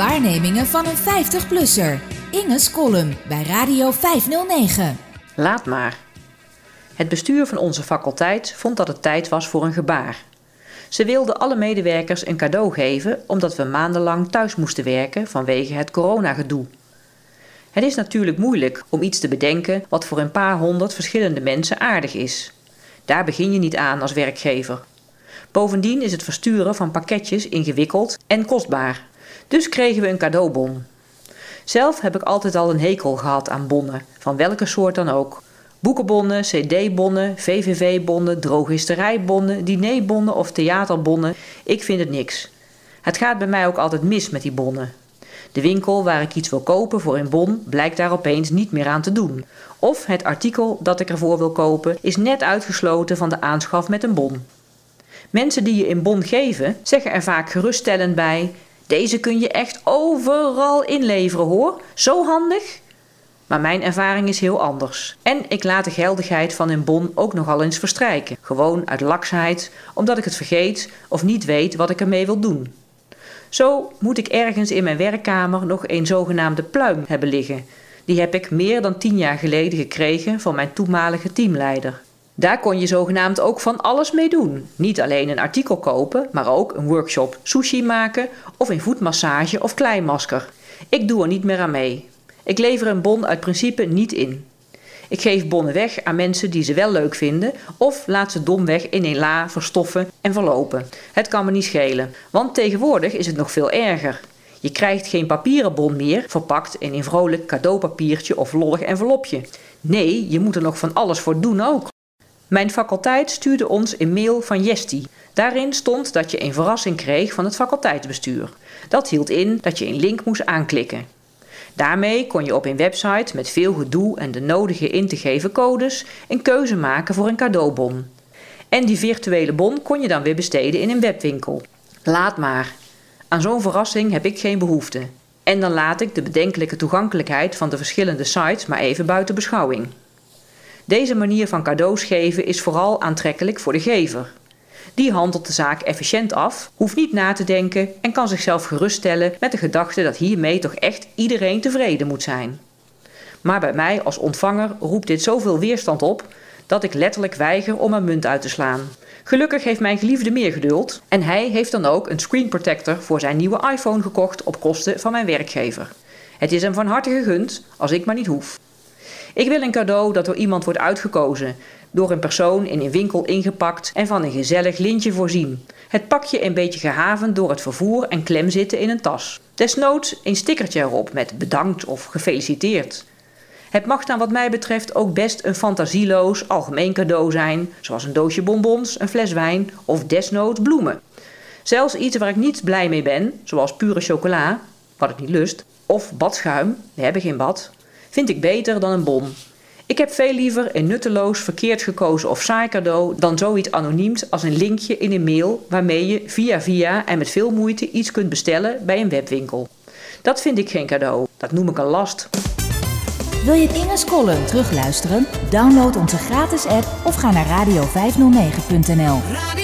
Waarnemingen van een 50-plusser. Inge's column bij Radio 509. Laat maar. Het bestuur van onze faculteit vond dat het tijd was voor een gebaar. Ze wilden alle medewerkers een cadeau geven omdat we maandenlang thuis moesten werken vanwege het coronagedoe. Het is natuurlijk moeilijk om iets te bedenken wat voor een paar honderd verschillende mensen aardig is. Daar begin je niet aan als werkgever. Bovendien is het versturen van pakketjes ingewikkeld en kostbaar. Dus kregen we een cadeaubon. Zelf heb ik altijd al een hekel gehad aan bonnen, van welke soort dan ook. Boekenbonnen, cd-bonnen, VVV-bonnen, drogisterijbonnen, dinerbonnen of theaterbonnen, ik vind het niks. Het gaat bij mij ook altijd mis met die bonnen. De winkel waar ik iets wil kopen voor een bon blijkt daar opeens niet meer aan te doen. Of het artikel dat ik ervoor wil kopen is net uitgesloten van de aanschaf met een bon. Mensen die je een bon geven zeggen er vaak geruststellend bij: Deze kun je echt overal inleveren hoor, zo handig. Maar mijn ervaring is heel anders. En ik laat de geldigheid van een bon ook nogal eens verstrijken. Gewoon uit laksheid, omdat ik het vergeet of niet weet wat ik ermee wil doen. Zo moet ik ergens in mijn werkkamer nog een zogenaamde pluim hebben liggen. Die heb ik meer dan tien jaar geleden gekregen van mijn toenmalige teamleider. Daar kon je zogenaamd ook van alles mee doen. Niet alleen een artikel kopen, maar ook een workshop sushi maken of een voetmassage of kleimasker. Ik doe er niet meer aan mee. Ik lever een bon uit principe niet in. Ik geef bonnen weg aan mensen die ze wel leuk vinden of laat ze domweg in een la verstoffen en verlopen. Het kan me niet schelen, want tegenwoordig is het nog veel erger. Je krijgt geen papieren bon meer verpakt in een vrolijk cadeaupapiertje of lollig envelopje. Nee, je moet er nog van alles voor doen ook. Mijn faculteit stuurde ons een mail van Jesti. Daarin stond dat je een verrassing kreeg van het faculteitsbestuur. Dat hield in dat je een link moest aanklikken. Daarmee kon je op een website met veel gedoe en de nodige in te geven codes een keuze maken voor een cadeaubon. En die virtuele bon kon je dan weer besteden in een webwinkel. Laat maar. Aan zo'n verrassing heb ik geen behoefte. En dan laat ik de bedenkelijke toegankelijkheid van de verschillende sites maar even buiten beschouwing. Deze manier van cadeaus geven is vooral aantrekkelijk voor de gever. Die handelt de zaak efficiënt af, hoeft niet na te denken en kan zichzelf geruststellen met de gedachte dat hiermee toch echt iedereen tevreden moet zijn. Maar bij mij als ontvanger roept dit zoveel weerstand op dat ik letterlijk weiger om een munt uit te slaan. Gelukkig heeft mijn geliefde meer geduld en hij heeft dan ook een screen protector voor zijn nieuwe iPhone gekocht op kosten van mijn werkgever. Het is hem van harte gegund als ik maar niet hoef. Ik wil een cadeau dat door iemand wordt uitgekozen, door een persoon in een winkel ingepakt en van een gezellig lintje voorzien. Het pakje een beetje gehavend door het vervoer en klem zitten in een tas. Desnoods een stickertje erop met bedankt of gefeliciteerd. Het mag dan wat mij betreft ook best een fantasieloos algemeen cadeau zijn, zoals een doosje bonbons, een fles wijn of desnoods bloemen. Zelfs iets waar ik niet blij mee ben, zoals pure chocola, wat ik niet lust, of badschuim, we hebben geen bad, vind ik beter dan een bon. Ik heb veel liever een nutteloos, verkeerd gekozen of saai cadeau dan zoiets anoniems als een linkje in een mail waarmee je via via en met veel moeite iets kunt bestellen bij een webwinkel. Dat vind ik geen cadeau, dat noem ik een last. Wil je Inge's column terugluisteren? Download onze gratis app of ga naar radio509.nl.